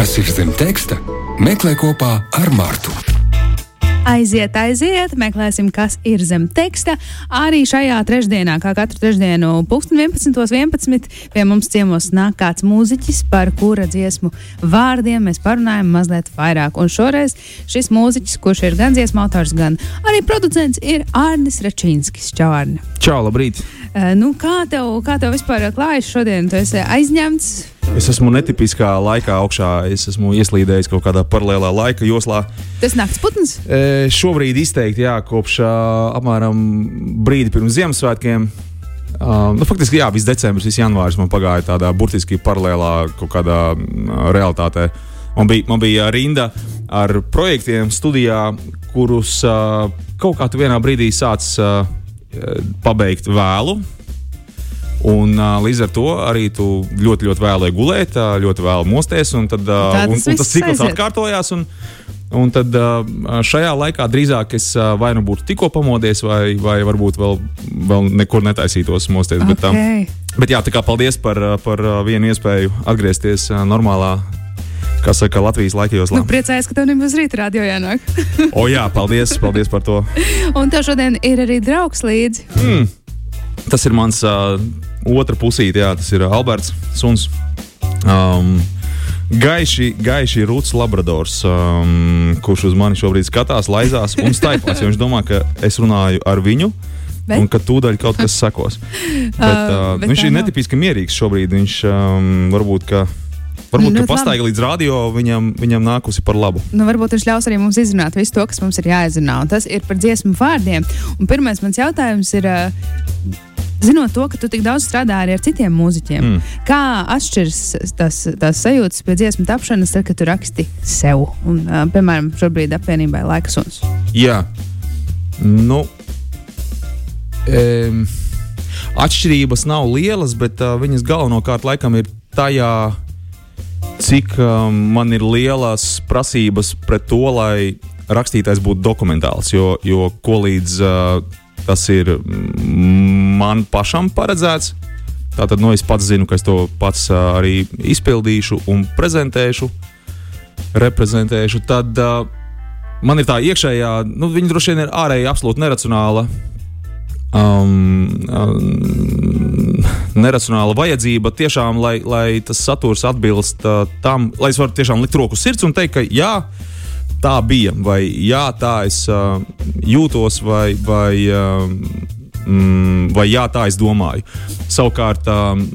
Kas ir zem teksta? Meklē kopā ar Mārtu. Aiziet, aiziet, meklēsim, kas ir zem teksta. Arī šajā trešdienā, kā katru trešdienu, 11.11. 11, pie mums ciemos nāk kāds mūziķis, par kura dziesmu vārdiem mēs parunājam mazliet vairāk. Un šoreiz šis mūziķis, kurš ir gan dziesmu autors, gan arī producents, ir Arnis Račīnskis. Čau, Arni! Čau, labrīt! Uh, nu, kā, tev, kā tev vispār klājas šodien? Tu esi aizņemts. Es esmu netipiskā laikā augšā. Es esmu ieslīdējis kaut kādā paralēlā laika joslā. Tas naktas putns? E, šobrīd izteikti, jā, kopš apmēram brīdi pirms Ziemassvētkiem. Uh, nu, faktiski, jā, viss decembris, viss janvāris man pagāja tādā burtiski paralēlā kaut kādā realitātē. Man bija, man bija rinda ar projektiem studijā, kurus uh, kaut kā tu vienā brīdī sācis. Uh, pabeigt vēlu. Un, uh, līdz ar to arī tu ļoti, ļoti vēlēji gulēt, uh, ļoti vēlu mosties. Un, tad, uh, tas un, un tas cikls aiziet. atkārtojās. Un, un tad uh, šajā laikā drīzāk es uh, vai nu būtu tikko pamodies, vai, vai varbūt vēl, vēl nekur netaisītos mosties. Bet, um, Okay. bet jā, tā kā paldies par, uh, par uh, vienu iespēju atgriezties uh, normālā. Kā saka, Latvijas laikos. Nu, priecājos, ka tev nebūs rīta radio jānāk. O, jā, paldies, paldies par to. Un tev šodien ir arī draugs līdzi. Mm. Tas ir mans uh, otra pusīte, jā, tas ir Alberts Suns. Um, Gaiši, gaiši rūts labradors, um, kurš uz mani šobrīd skatās, laizās un staigās. Viņš domā, ka es runāju ar viņu, Bet? un ka tūdaļ kaut kas sekos. Bet, uh, bet viņš ir netipiski mierīgs šobrīd. Viņš um, varbūt ka, varbūt, Ļoti ka pastaiga līdz radio viņam, viņam nākusi par labu. Nu, varbūt viņš ļaus arī mums izrunāt visu to, kas mums ir jāizrunā. Un tas ir par dziesmu vārdiem. Un pirmais mans jautājums ir. Uh, Zinot to, ka tu tik daudz strādā arī ar citiem mūziķiem, mm. kā atšķiras tas, tās sajūtas pie dziesmu tapšanas, tad, kad tu raksti sev? Un, uh, piemēram, šobrīd apvienībai laika suns. Jā, nu. Um, atšķirības nav lielas, bet uh, viņas galvenokārt laikam ir tajā, cik um, man ir lielas prasības pret to, lai rakstītājs būtu dokumentāls. Jo, jo ko līdz uh, tas ir man pašam paredzēts, tātad nu, es pats zinu, ka es to pats uh, arī izpildīšu un prezentēšu, reprezentēšu. Tad uh, man ir tā iekšējā, nu, viņa droši vien ir ārēji absolūti neracionāla. Um, um, neracionāla vajadzība tiešām, lai, lai tas saturs atbilst uh, tam, lai es varu tiešām likt roku sirds un teikt, ka jā, tā bija, vai jā, tā es uh, jūtos, vai, vai, um, mm, vai jā, tā es domāju. Savukārt, um,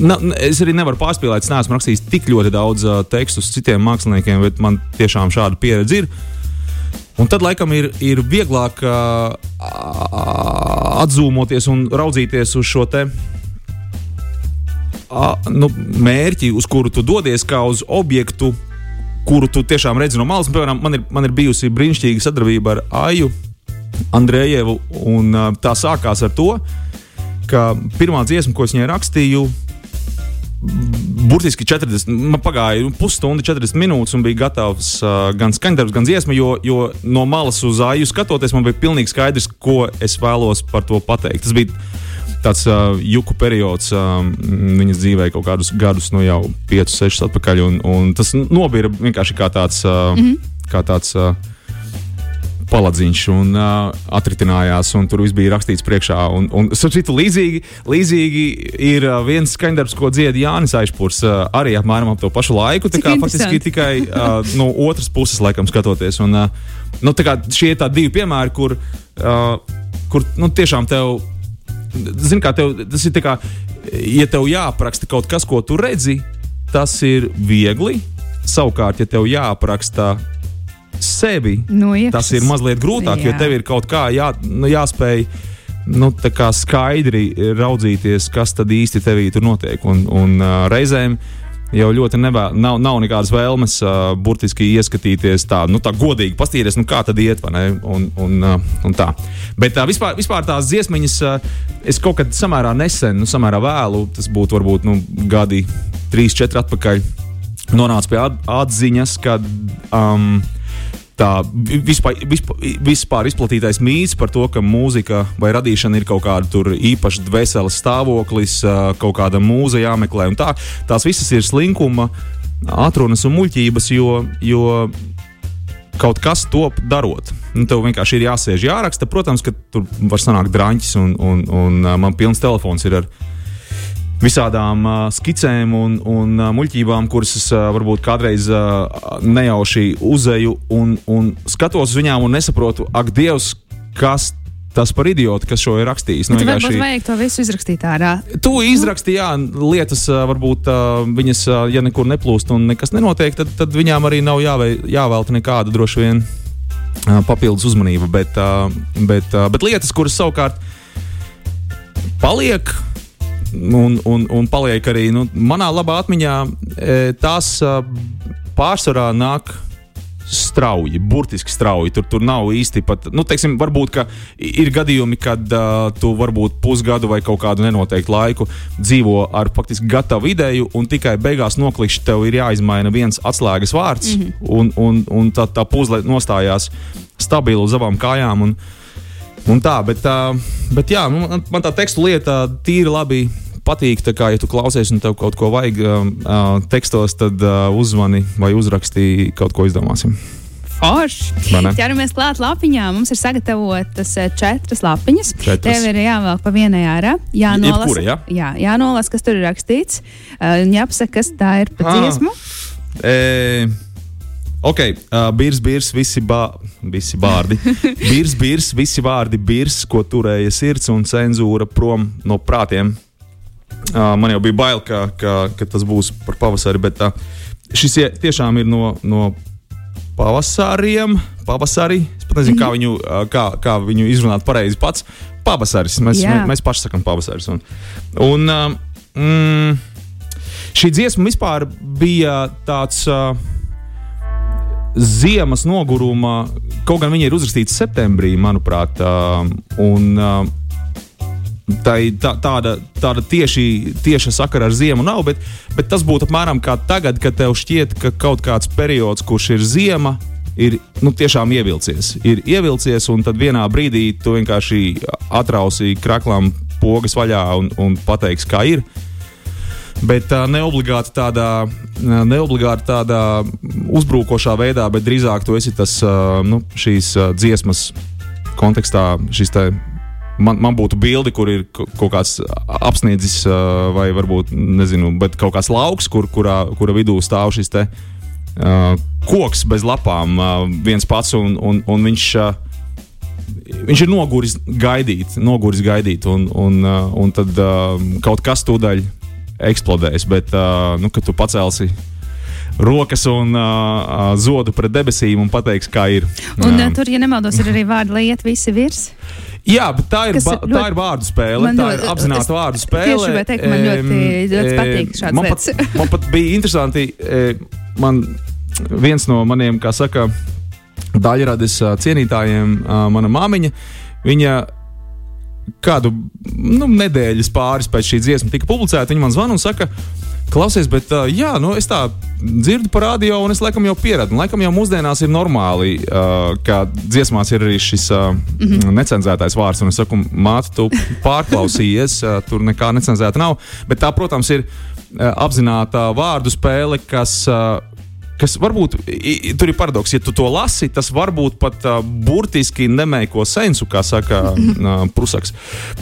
na, es arī nevaru pārspīlēt, es neesmu rakstījis tik ļoti daudz uh, tekstus citiem māksliniekiem, bet man tiešām šāda pieredze ir. Un tad, laikam, ir, ir vieglāk uh, atzūmoties un raudzīties uz šo te uh, nu, mērķi, uz kuru tu dodies, kā uz objektu, kuru tu tiešām redzi no malas. Piemēram, man ir, man ir bijusi brīnišķīga sadarbība ar Aju Andrējevu, un tā sākās ar to, ka pirmā dziesma, ko es viņai rakstīju, burtiski 40, man pagāja pusstunda, 40 minūtes, un bija gatavs uh, gan skaņdarbs, gan dziesma, jo, jo no malas uz āju skatoties, man bija pilnīgi skaidrs, ko es vēlos par to pateikt. Tas bija tāds uh, juku periods uh, viņas dzīvē, kaut kādus gadus, nu jau 5, 6 atpakaļ, un, un tas nobija vienkārši kā tāds. Uh, mm -hmm. kā tāds uh, paladziņš un uh, atritinājās, un tur viss bija rakstīts priekšā. Un, un citu, līdzīgi, līdzīgi ir viens skaņdarbs, ko dzied Jānis Aišpurs, uh, arī apmēram ap to pašu laiku. Tā Cik kā interesanti. faktiski tikai uh, no otras puses, laikam, skatoties. Un, uh, nu, tā kā šie ir tādi divi piemēri, kur, uh, kur nu, tiešām tev, zini, kā tev, tas ir kā, ja tev jāapraksta kaut kas, ko tu redzi, tas ir viegli. Savukārt, ja tev jāapraksta sevi, No iekšas. tas ir mazliet grūtāk, jo Jā. tev ir kaut kā jā, nu, jāspēj. Nu, skaidri raudzīties, kas tad īsti tevī tur notiek. Un, un uh, reizēm jau ļoti nevēl, nav, nav nekādas vēlmes uh, burtiski ieskatīties tā, nu, tā godīgi, paskatīties, nu, kā tad iet, vai ne? Un, un, uh, un tā. Bet uh, vispār, vispār tās dziesmiņas, uh, es kaut kad samērā nesen, nu, samērā vēlu, tas būtu varbūt nu, gadi, trīs, četri atpakaļ, nonācu pie at- atziņas, ka. Um, Tā vi- vispār, vispār, vispār izplatītais mīts par to, ka mūzika vai radīšana ir kaut kāda īpaša dvēseles stāvoklis, kaut kāda mūza jāmeklē. Tā, tās visas ir slinkuma atrunas un muļķības, jo, jo kaut kas top darot. Nu, tev vienkārši ir jāsēž, jāraksta. Protams, ka tur var sanākt drāņķis, un, un, un man pilns telefons ir ar visādām uh, skicēm un, un uh, muļķībām, kuras es uh, varbūt kādreiz uh, nejauši uzeju un, un skatos uz viņām un nesaprotu, ak, Dievs, kas tas par idiotu, kas šo ir rakstījis. Nu, vienkārši... Varbūt vajag to visu izrakstīt ārā. Tu izrakstīji, jā, lietas varbūt viņas, ja nekur neplūst un nekas nenotiek, tad, tad viņām arī nav jāvei, jāvelta nekāda droši vien papildus uzmanība. Bet, bet, bet lietas, kuras savukārt paliek. Un, un, un paliek arī nu, manā labā atmiņā, tās pārsvarā nāk strauji, burtiski strauji. Tur, tur nav īsti pat, nu, teiksim, varbūt ir gadījumi, kad uh, tu varbūt pusgadu vai kaut kādu nenoteiktu laiku dzīvo ar faktiski gatavu ideju, un tikai beigās noklikšķi tev ir jāizmaina viens atslēgas vārds, mm -hmm. un, un, un tā, tā puzle nostājās stabili uz abām kājām. Un, un tā, bet, uh, bet jā, man, man tā tekstu lieta tīri labi patīk, kā, ja tu klausies un tev kaut ko vajag uh, tekstos, tad uh, uzvani vai uzraksti kaut ko izdomāsim. Forši. Ķeramies klāt lapiņā. Mums ir sagatavotas četras lapiņas. Četras. Tev ir jāvelk pa vienai ārā. Jānolasa, Jebkura, ja? jā, jānolasa, kas tur ir rakstīts. Uh, jāpasaka, kas tā ir pa dziesmu. E Ok, uh, birs, birs, visi, bā, visi vārdi. birs, birs, visi vārdi, birs, ko turēja sirds un cenzūra prom no prātiem. Uh, man jau bija bail, ka, ka, ka tas būs par pavasari, bet uh, šis tiešām ir no, no pavasariem. Pavasari. Es pat nezinu, kā, viņu, uh, kā, kā viņu izrunāt pareizi pats. Pavasaris. Mēs, yeah. mēs, mēs paši sakām pavasaris. Un, un, mm, šī dziesma vispār bija tāds. Uh, Ziemas noguruma, kaut gan viņa ir uzrakstīta septembrī, manuprāt, uh, un uh, Tā, tā, tāda, tāda tieši, tieša sakara ar ziemu nav, bet, bet tas būtu apmēram kā tagad, kad tev šķiet, ka kaut kāds periods, kurš ir ziema, ir nu, tiešām ievilcies. Ir ievilcies, un tad vienā brīdī tu vienkārši atrausi kraklām pogas vaļā un, un pateiksi, kā ir. Bet uh, neobligāti tādā, neobligāti tādā uzbrukošā veidā, bet drīzāk tu esi tas nu, šīs dziesmas kontekstā, šis te man, man būtu bilde, kur ir kaut kāds apsniedzis, vai varbūt nezinu, kaut kāds lauks, kur, kurā, kura vidū stāv šis te, uh, koks bez lapām, uh, viens pats, un, un, un viņš. Uh, Viņš ir noguris gaidīt, noguris gaidīt, un, un, uh, un tad uh, kaut kas tūdaļ eksplodēs. Bet, uh, nu, kad tu pacelsi rokas un uh, zodu pret debesīm un pateiks, kā ir. Un, uh, tur, ja nemaldos, ir arī vārdi, lai iet visi virs. Jā, bet tā ir, ba, tā ir vārdu spēle. Tā ir apzināta vārdu spēle. Tieši gribēju teikt, man ļoti, ļoti patīk šāds man lietas. Pat, man pat bija interesanti, man viens no maniem, kā saka, daļradas cienītājiem, mana māmiņa, viņa kādu nu, nedēļas pāris pēc šī dziesma tika publicēta. Viņa man zvana un saka, Klausies, bet uh, jā, nu, es tā dzirdu par radio, un es laikam jau pieradu. Laikam jau mūsdienās ir normāli, uh, ka dziesmās ir arī šis uh, mm -hmm. necenzētais vārds. Un es saku, māte, tu pārklausījies, uh, tur nekā necenzēta nav. Bet tā, protams, ir uh, apzināta vārdu spēle, kas. Uh, kas varbūt tur ir paradoks. Ja tu to lasi, tas varbūt pat uh, burtiski nemeiko sensu, kā saka uh, Prusaks.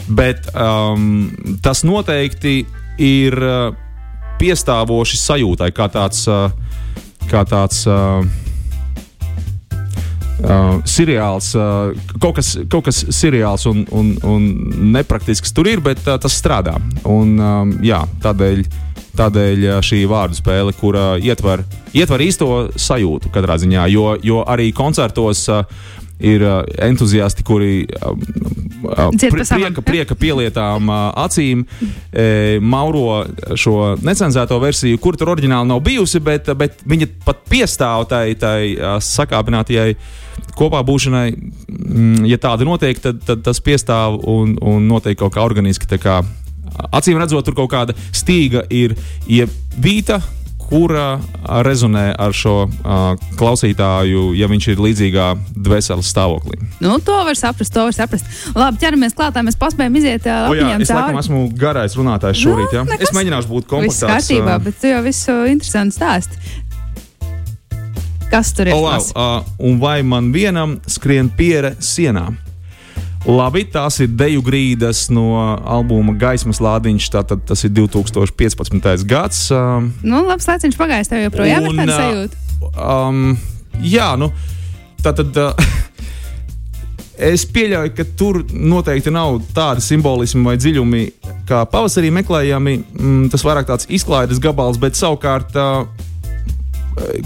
Bet um, tas noteikti ir. Uh, piestāvoši sajūtai, kā tāds, kā tāds uh, uh, seriāls, uh, kaut, kas, kaut kas seriāls un, un, un nepraktisks tur ir, bet uh, tas strādā. Un, um, jā, tādēļ, tādēļ šī vārdu spēle, kur uh, ietver, ietver īsto sajūtu katrā ziņā, jo, jo arī koncertos. Uh, ir uh, entuziasti, kuri uh, uh, prieka, prieka pielietām acīm e, mauro šo necenzēto versiju, kur tur oriģināli nav bijusi, bet, bet viņa pat piestāv tai, tai sakāpinātajai kopā būšanai. Mm, ja tāda notiek, tad, tad tas piestāv un, un notiek kaut kā organiski. Kā, acīm redzot, tur kaut kāda stīga ir ievīta kura rezonē ar šo uh, klausītāju, ja viņš ir līdzīgā dvēseles stāvoklī. Nu, to var saprast, to var saprast. Labi, ķeramies klāt, mēs paspējam iziet uh, O, jā, es laikam esmu garais runātājs šorīt. Nu, Ja? Es mēģināšu būt Viss kompaktāks. kārtībā, ā, bet tu jau visu interesanti stāsti. Kas tur ir? Oh, wow, uh, un vai man vienam skrien piere sienā? Labi, tās ir deju grīdas no albuma Gaismas lādiņš. Tātad tas ir 2015. gads. Uh, Nu, labs laiciņš pagājis, tev joprojām ir Un, tāda ā, sajūta. um, jā, nu, tā tad. Uh, Es pieļauju, ka tur noteikti nav tāda simbolisma vai dziļumi, kā pavasarī meklējami. Mm, tas vairāk tāds izklaides gabals, bet savukārt, uh,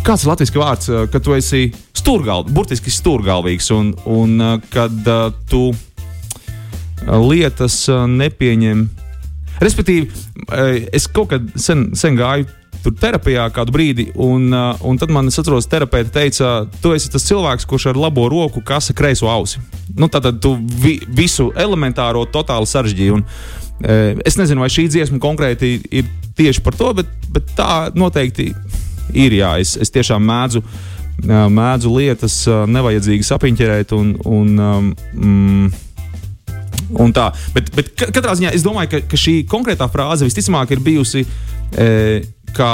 kāds ir latviešu vārds, uh, kad tu esi stūrgalvīgs, burtiski stūrgalvīgs, un, un uh, kad uh, tu uh, lietas uh, nepieņem. Respektīvi, uh, es kaut kad sen, sen gāju tur terapijā kādu brīdi, un, uh, un tad man, es atceros, terapeite teica, tu esi tas cilvēks, kurš ar labo roku kasa kreiso ausi. Nu, tātad tu vi, visu elementāro totāli sarežģīji. Un, es nezinu, vai šī dziesma konkrēti ir tieši par to, bet, bet tā noteikti ir. Jā, es, es tiešām mēdzu, mēdzu lietas nevajadzīgi sapiņķerēt un. un um, Un tā, bet, bet ka- katrā ziņā es domāju, ka, ka šī konkrētā frāze visticamāk ir bijusi e, kā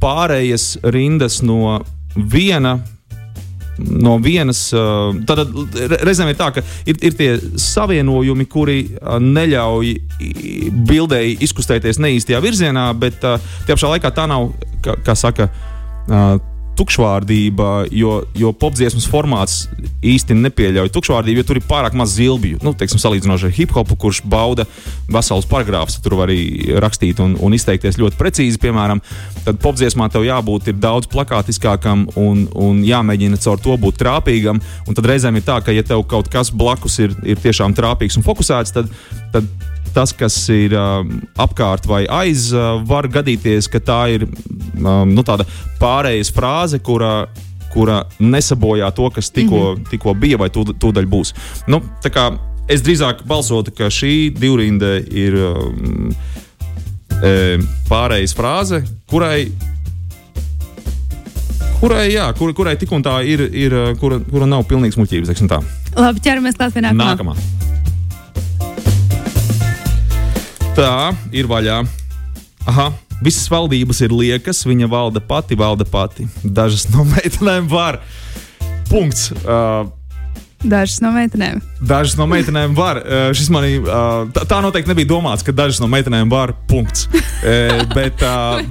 pārējas rindas no viena. No vienas, uh, tad re- reizēm ir tā, ka ir, ir tie savienojumi, kuri uh, neļauj bildei izkustēties neīstajā virzienā, bet tie pašā laikā tā nav, kā, kā saka, uh, tukšvārdība, jo, jo popdziesmas formāts īsti nepieļauj tukšvārdību, jo tur ir pārāk maz zilbju. Nu, teiksim, salīdzinoši ar hip hopu, kurš bauda vesels paragrāfs, tur var arī rakstīt un, un izteikties ļoti precīzi, piemēram, tad popdziesmā tev jābūt daudz plakātiskākam un, un jāmēģina caur to būt trāpīgam. Un tad reizēm ir tā, ka, ja tev kaut kas blakus ir, ir tiešām trāpīgs un fokusēts, tad, tad tas, kas ir um, apkārt vai aiz, uh, var gadīties, ka tā ir um, nu, tāda pārējais frāze, kurā, kura nesabojā to, kas tikko, mm -hmm. bija vai tūd- tūdaļ būs. Nu, kā es drīzāk balsotu, ka šī divrinde ir um, e, pārējais frāze, kurai. Kurai, jā, kur, kurai tik un tā ir, ir uh, kura, kura nav pilnīgs muļķības. Labi, ķeramies klāt pie nākamā. Nākamā. Tā ir vaļā. Aha. Visas valdības ir liekas, viņa valda pati, valda pati. Dažas no meitenēm var. Punkts. Uh, Dažas no meitenēm. Dažas no meitenēm var. Uh, šis manī, uh, tā, noteikti nebija domāts, ka dažas no meitenēm var. Punkts. Uh, bet,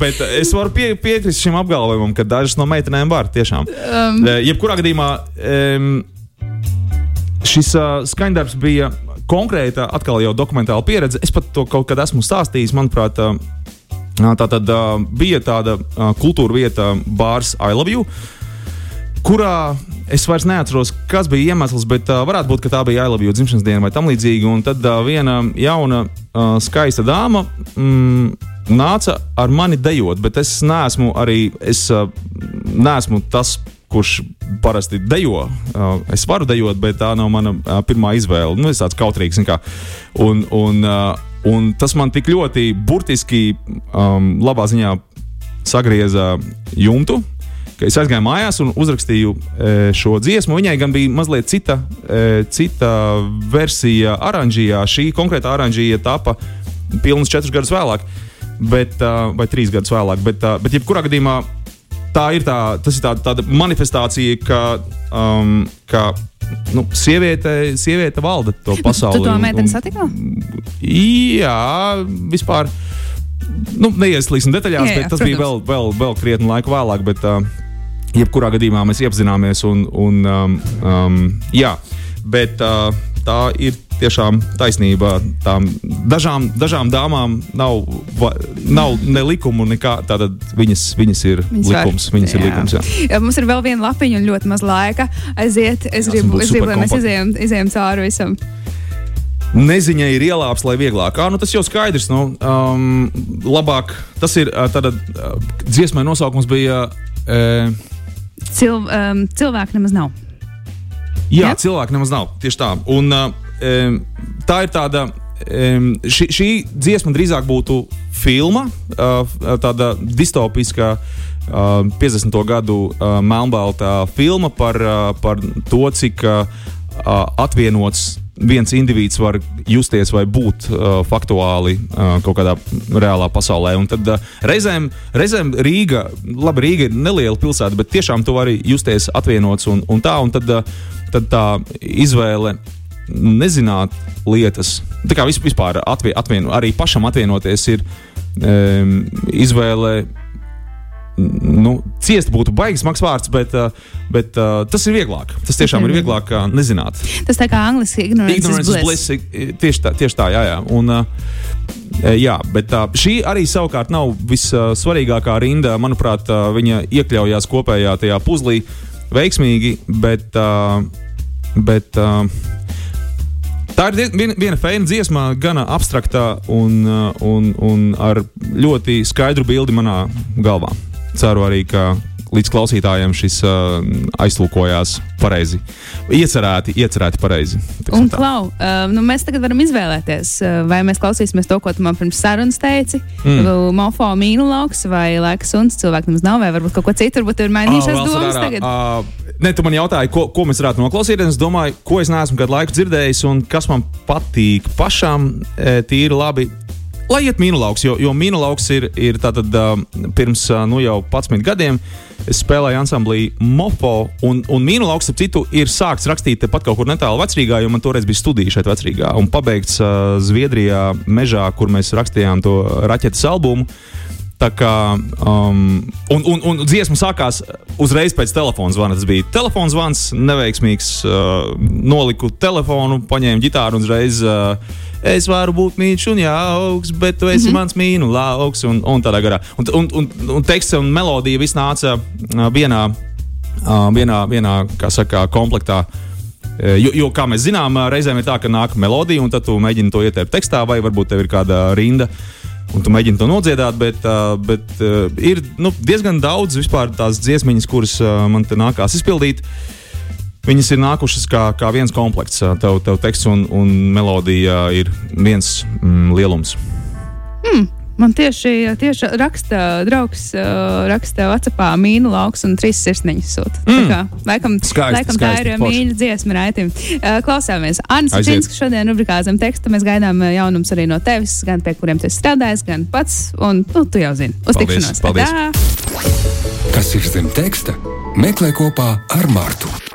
bet es varu pie, piekrist šim apgalvojumam, ka dažas no meitenēm var. Tiešām. Um. Jebkurā gadījumā um, šis skaņdarbs bija konkrēta, atkal jau dokumentāla pieredze. Es pat to kaut kad esmu stāstījis. Manuprāt, tā tad bija tāda kultūra vieta, bārs I Love You kurā es vairs neatceros, kas bija iemesls, bet varētu būt, ka tā bija Ailabija dzimšanas diena vai tam līdzīga. Un tad viena jauna, skaista dāma mm, nāca ar mani dejot, bet es neesmu arī es, neesmu tas. Kurš parasti dejo? Uh, es varu dejot, bet tā nav mana uh, pirmā izvēle. Nu, es tāds kautrīgs. Un, un, uh, un tas man tik ļoti burtiski, um, labā ziņā, sagrieza jumtu es aizgāju mājās un uzrakstīju šo dziesmu. Viņai gan bija mazliet cita, cita versija, oranžijā. Šī konkrētā oranžija tapa pilnus četrus gadus vēlāk, bet, vai trīs gadus vēlāk. Bet, bet jebkurā gadījumā tā ir tā, ir tā, tāda manifestācija, ka, um, ka nu, sieviete, sieviete valda to pasauli. Tu to meiteni satiko? Jā, vispār. Nu, neieslīgsim detaļās, Jā, jā, bet tas bija vēl, protams. vēl, vēl krietni laiku vēlāk. Bet, uh, jebkurā gadījumā mēs iepazināmies. Un, un, um, um, jā, bet uh, tā ir tiešām taisnība. Tām dažām, dažām dāmām nav, va, nav ne likumu, nekā. Tātad viņas, viņas ir Viņas var. likums. Viņas ir Jā. likums jā. Jā, mums ir vēl viena lapiņa un ļoti maz laika aiziet. Es gribu, es gribu lai mēs izējām, izējām cauri visam. Neziņa ir ielāps, lai vieglāk. Ah, nu tas jau skaidrs. Nu, um, labāk tas ir. Uh, dziesmai nosaukums bija. Uh, Cil, um, cilvēku nemaz nav. Jā, ja? cilvēki nemaz nav. Tieši tā. Un, uh, tā ir tāda. Šī, šī dziesma drīzāk būtu filma, tāda distopiska. Uh, 50. gadu melnbaltā filma par, par to, cik atvienots viens indivīds var justies vai būt uh, faktuāli uh, kaut kādā reālā pasaulē. Un tad uh, reizēm, reizēm Rīga, labi, Rīga ir neliela pilsēta, bet tiešām tu vari justies atvienots un, un tā. Un tad, uh, tad tā izvēle nezināt lietas, tā kā vispār atvien, atvien, arī pašam atvienoties ir um, izvēle nu, ciest būtu baigs smags vārds, bet, uh, bet uh, tas ir vieglāk. Tas tiešām ir vieglāk uh, nezināt. Tas tā kā angliski ignorance, ignorance is bliss. bliss. Tieši tā, tieši tā jā, jā. Un, uh, jā, bet uh, šī arī savukārt nav vissvarīgākā rinda. Manuprāt, viņa iekļaujās kopējā tajā puzlī veiksmīgi, bet. Bet Tā ir viena, viena feina dziesma, gan abstraktā un, un, un ar ļoti skaidru bildi manā galvā ceru arī, ka līdz klausītājiem šis uh, aiztulkojās pareizi. Iecerēti, iecerēti pareizi. Un, Klau, uh, nu mēs tagad varam izvēlēties, uh, vai mēs klausīsimies to, ko tu man pirms sarunas teici, mm. mofo mīnu lauks vai laiks un cilvēks mums nav, vai varbūt kaut ko citu, varbūt ir mainījušās oh, domas tagad. Uh, Ne, tu man jautāji, ko, ko mēs varētu noklausīties. Es domāju, ko es neesmu kādu laiku dzirdējis, un kas man patīk pašam, e, tīri labi lai iet mīnulauks, jo, jo mīnulauks ir, ir tātad uh, pirms uh, nu jau 11 gadiem. Es spēlēju ansamblī Mofo, un, un mīnulauks, ap citu, ir sākts rakstīt tepat kaut kur netālu vecrīgā, jo man toreiz bija studija šeit vecrīgā, un pabeigts uh, Zviedrijā mežā, kur mēs rakstījām to raķetes albumu. Tā kā, um, un, un, un dziesma sākās uzreiz pēc telefona zvana. Tas bija telefona zvans, neveiksmīgs. Uh, noliku telefonu, paņēmu ģitāru un uzreiz. Uh, es varu būt mīļš un jauks, bet tu esi mm -hmm. mans lauks un, un tādā garā. Un, un, un, un teksts un melodija viss nāca uh, vienā, uh, vienā, vienā kā saka, komplektā. Uh, jo, jo, kā mēs zinām, reizēm ir tā, ka nāk melodija, un tad tu mēģini to ieteikt tekstā, vai varbūt tev ir kāda rinda, un tu mēģini to nodziedāt. Bet, bet ir nu, diezgan daudz vispār tās dziesmiņas, kuras man te nākās izpildīt. Viņas ir nākušas kā, kā viens komplekts. Tev, tev teksts un, un melodija ir viens mm, lielums. Hmm. Man tieši, tieši raksta draugs, raksta Vācijā mīnu lauks un trīs sirsniņas sūta. Mm. Tā kā, laikam, skaisti, laikam skaisti, tā ir mīļa dziesma raitim. Klausāmies. Anna Sačinska šodien rubrikā zem teksta. Mēs gaidām jaunums arī no tevis, gan pie kuriem tu esi strādājis, gan pats. Un nu, tu jau zini. Uz paldies, tikšanos. Paldies. Tā. Kas ir zem teksta? Meklē kopā ar Mārtu.